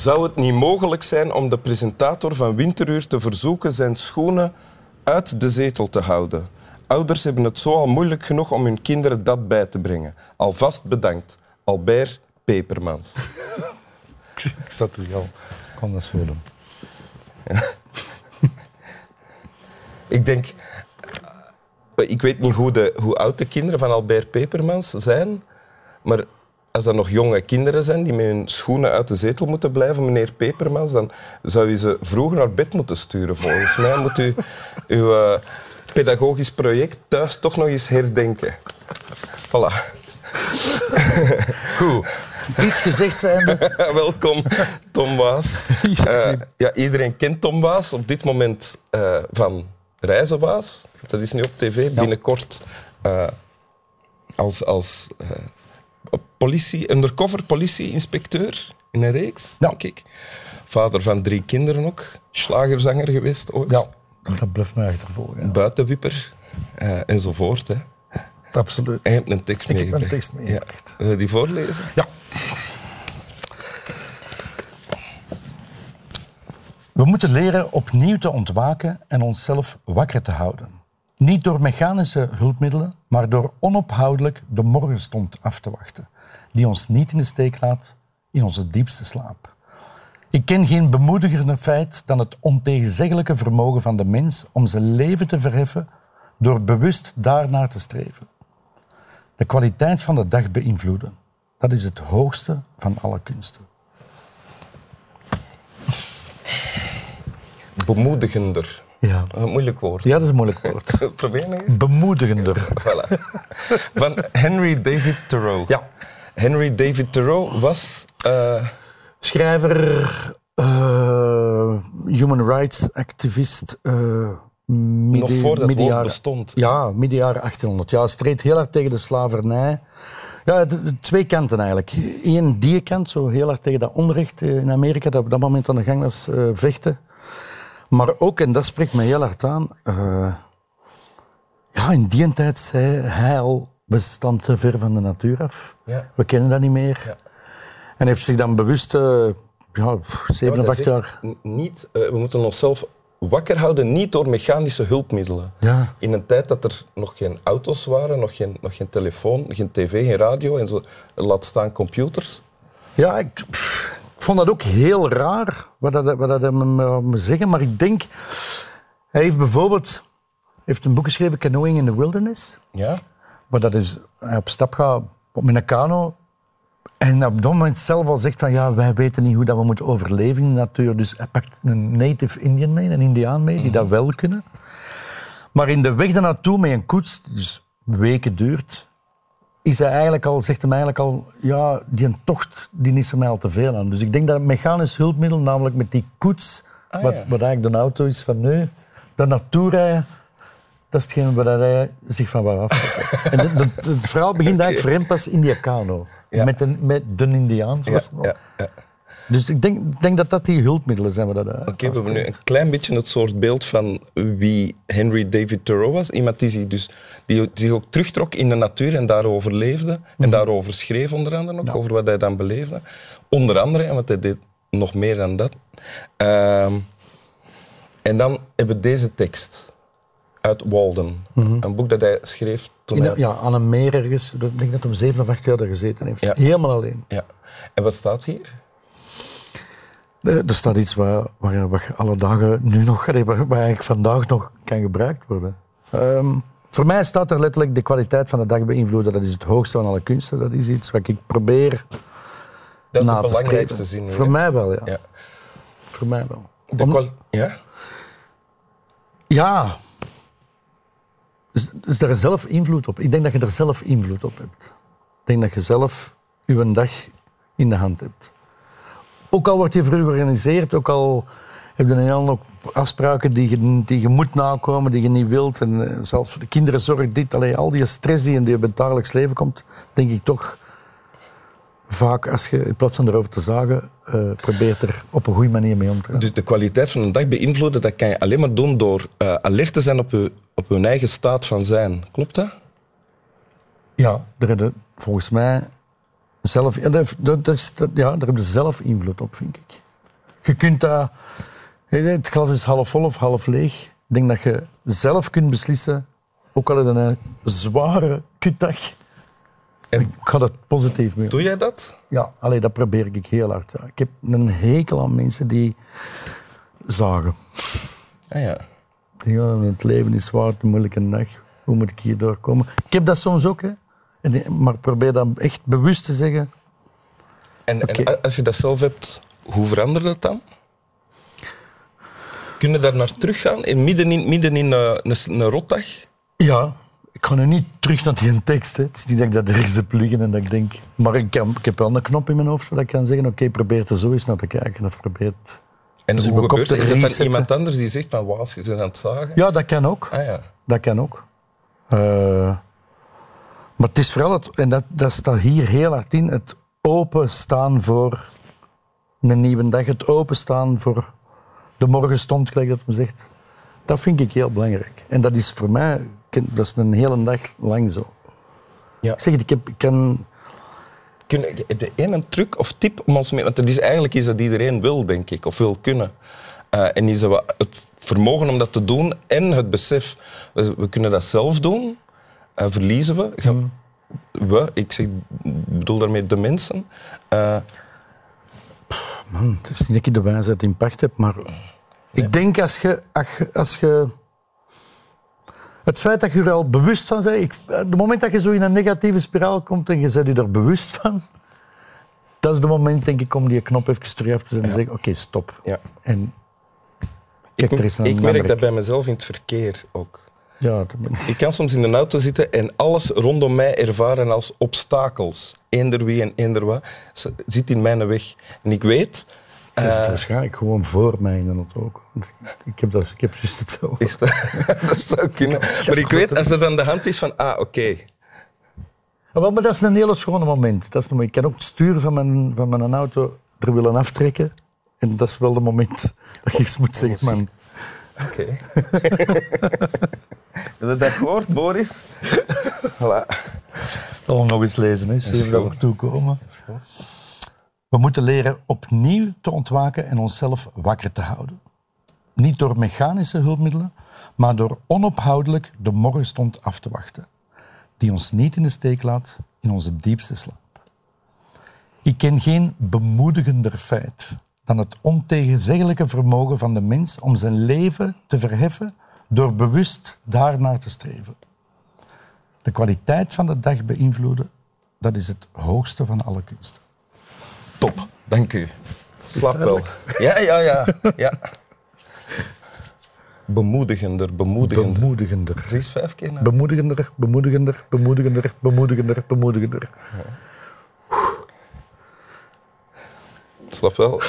Zou het niet mogelijk zijn om de presentator van Winteruur te verzoeken zijn schoenen uit de zetel te houden? Ouders hebben het zo al moeilijk genoeg om hun kinderen dat bij te brengen. Alvast bedankt. Albert Pepermans. Ik zat er al. Ik kan dat zo doen. Ik denk... eh, Ik weet niet hoe, de, hoe oud de kinderen van Albert Pepermans zijn, maar als dat nog jonge kinderen zijn die met hun schoenen uit de zetel moeten blijven, meneer Pepermans, dan zou u ze vroeg naar bed moeten sturen. Volgens mij moet u uw eh, pedagogisch project thuis toch nog eens herdenken. Voilà. Goed. Dit gezegd zijnde. Welkom, Tom Waas. Eh, ja, iedereen kent Tom Waas op dit moment eh, van Reizen Waas. Dat is nu op tv. Binnenkort als, als politie, undercover politie-inspecteur in een reeks, denk ik. Vader van drie kinderen ook. Slagerzanger geweest ooit. Ja, dat blijft mij achtervolgen. ja. Buitenwipper. eh, enzovoort. Hè. Absoluut. En je hebt een tekst Ik heb een meegebracht. tekst meegebracht. Ja. Wil je die voorlezen? Ja. We moeten leren opnieuw te ontwaken en onszelf wakker te houden. Niet door mechanische hulpmiddelen, maar door onophoudelijk de morgenstond af te wachten, die ons niet in de steek laat in onze diepste slaap. Ik ken geen bemoedigender feit dan het ontegenzeggelijke vermogen van de mens om zijn leven te verheffen door bewust daarnaar te streven. De kwaliteit van de dag beïnvloeden. Dat is het hoogste van alle kunsten. Bemoedigender. Ja. Een moeilijk woord. Ja, dat is een moeilijk woord. Probeer nog eens. Bemoedigender. Voilà. Van Henry David Thoreau. Ja. Henry David Thoreau was... eh, Schrijver, eh, human rights activist. eh midden, Nog voor dat woord middenjaren- bestond. Ja, midden jaren 1800. Ja, streed heel hard tegen de slavernij. Ja, het- het- twee kanten eigenlijk. Eén, die kant, zo heel hard tegen dat onrecht in Amerika, dat op dat moment aan de gang was, vechten. Maar ook, en dat spreekt me heel hard aan, eh, ja, in die tijd zei hij al, we staan te ver van de natuur af. Ja. We kennen dat niet meer. Ja. En heeft zich dan bewust, eh, ja, 7 dat of 8 zegt jaar... Niet, eh, we moeten onszelf wakker houden, niet door mechanische hulpmiddelen. Ja. In een tijd dat er nog geen auto's waren, nog geen, nog geen telefoon, geen tv, geen radio en zo, laat staan computers. Ja, ik vond dat ook heel raar, wat dat, wat dat hij me, zeggen. Maar ik denk, hij heeft bijvoorbeeld heeft een boek geschreven, Canoeing in the Wilderness. Ja? Maar dat is, hij op stap gaat met een kano. En op dat moment zelf al zegt van, ja, wij weten niet hoe dat we moeten overleven in de natuur. Dus hij pakt een native Indian mee, een Indiaan mee, die dat wel kunnen. Maar in de weg daarnaartoe met een koets, dus weken duurt, is hij eigenlijk al, zegt hem eigenlijk al, ja, die een tocht, die is er mij al te veel aan. Dus ik denk dat mechanisch hulpmiddel, namelijk met die koets, Ah, wat, ja. wat eigenlijk de auto is van nu, daar naartoe rijden, dat is hetgeen waar hij zich van wou afzetten. en de- verhaal begint eigenlijk voor hem pas in die kano. Ja. Met, een, met de Indiaan. zoals ja. Dus ik denk, denk dat dat die hulpmiddelen zijn. Eh, Oké, we hebben nu een klein beetje het soort beeld van wie Henry David Thoreau was. Iemand die zich, dus, die zich ook terugtrok in de natuur en daarover leefde. En daarover schreef onder andere nog, over wat hij dan beleefde. Onder andere, en want hij deed nog meer dan dat. Ehm, en dan hebben we deze tekst uit Walden. Een boek dat hij schreef toen in, hij... ja, aan een meer ergens. Ik denk dat hij zeven of acht jaar daar gezeten heeft. Ja. Helemaal alleen. Ja. En wat staat hier? Eh, Er staat iets waar, waar, waar je alle dagen nu nog, waar, waar eigenlijk vandaag nog kan gebruikt worden. Ehm, voor mij staat er letterlijk de kwaliteit van de dag beïnvloeden. Dat is het hoogste van alle kunsten. Dat is iets wat ik probeer Dat is na de te belangrijkste streven. zin. Voor hè? mij wel, ja. Ja. Voor mij wel. De Om- ja? Ja. Is, is er zelf invloed op? Ik denk dat je er zelf invloed op hebt. Ik denk dat je zelf je dag in de hand hebt. Ook al wordt je vroeg georganiseerd, ook al heb je een hoop afspraken die je, die je moet nakomen, die je niet wilt. En eh, zelfs voor de kinderen zorg dit. Allee, al die stress die in je dagelijks leven komt, denk ik toch vaak als je in plaats van erover te zagen, eh, probeert er op een goede manier mee om te gaan. Dus de kwaliteit van een dag beïnvloeden, dat kan je alleen maar doen door eh, alert te zijn op je, op je eigen staat van zijn. Klopt dat? Ja, je volgens mij zelf, ja, dat, ja, daar heb je zelf invloed op, vind ik. Je kunt dat... Het glas is half vol of half leeg. Ik denk dat je zelf kunt beslissen, ook al is het een zware kutdag, En ik ga dat positief mee. doe jij dat? Ja, allee, dat probeer ik heel hard. ja. Ik heb een hekel aan mensen die zagen. Ah ja. Gaan, het leven is zwaar, een moeilijke dag. Hoe moet ik hier doorkomen? Ik heb dat soms ook, hè. Maar probeer dat echt bewust te zeggen. En, en als je dat zelf hebt, hoe verandert het dan? Kun je daar naar teruggaan? In, midden in, midden in eh, een, een rotdag? Ja, ik ga nu niet terug naar die tekst. Hè. Het is niet dat ik dat ergens heb liggen en dat ik denk... Maar ik, kan, ik heb wel een knop in mijn hoofd waar ik kan zeggen... Oké, probeer er zo eens naar te kijken. Of probeer het... En Dus hoe gebeurt het? Is het dan resetten. iemand anders die zegt van Waas, je bent aan het zagen? Ja, dat kan ook. Ah ja. Dat kan ook. Eh, maar het is vooral, het, en dat, dat staat hier heel hard in, het openstaan voor een nieuwe dag. Het openstaan voor de morgenstond, gelijk dat men zegt. Dat vind ik heel belangrijk. En dat is voor mij, dat is een hele dag lang zo. Ja. Ik zeg het, ik, heb, ik kan... Kun, heb je één een truc of tip om ons mee... Want het is, eigenlijk is dat iedereen wil, denk ik, of wil kunnen. Eh, en is dat we het vermogen om dat te doen en het besef, we, we kunnen dat zelf doen, eh, verliezen we. Gaan, We, ik zeg, bedoel daarmee de mensen. Eh, Man, het is niet dat ik de wijsheid in pacht heb, maar ik denk als je, als je, je... Het feit dat je er al bewust van bent, ik, het moment dat je zo in een negatieve spiraal komt en je bent je er bewust van, dat is het moment, denk ik, om die knop even terug af te zetten en te zeggen, oké, stop. ja. En kijk, Ik, er is een ik merk dat bij mezelf in het verkeer ook. Ja, Ik kan soms in de auto zitten en alles rondom mij ervaren als obstakels. Eender wie en eender wat zit in mijn weg. En ik weet... dat is eh, waarschijnlijk gewoon voor mij in de auto ook. Ik heb, dat, ik heb juist hetzelfde. is dat, dat zou kunnen. Maar ik weet, als dat aan de hand is van... Ah, oké. Ah, wel, maar dat is een hele schone moment. Dat is een, ik kan ook het stuur van mijn, van mijn auto er willen aftrekken. En dat is wel het moment dat je moet zeggen, man, Oké. Heb je dat gehoord, Boris? Voilà. dat we nog eens lezen. Hè. Zie je goed. dat we toekomen. We moeten leren opnieuw te ontwaken en onszelf wakker te houden. Niet door mechanische hulpmiddelen, maar door onophoudelijk de morgenstond af te wachten. Die ons niet in de steek laat in onze diepste slaap. Ik ken geen bemoedigender feit dan het ontegenzeggelijke vermogen van de mens om zijn leven te verheffen door bewust daarnaar te streven. De kwaliteit van de dag beïnvloeden, dat is het hoogste van alle kunsten. Top. Dank u. Slap wel. Ja, ja, ja. ja. Bemoedigender, bemoedigender. Bemoedigender. Zeg vijf keer na. Bemoedigender, bemoedigender, bemoedigender, bemoedigender, bemoedigender. Slap wel.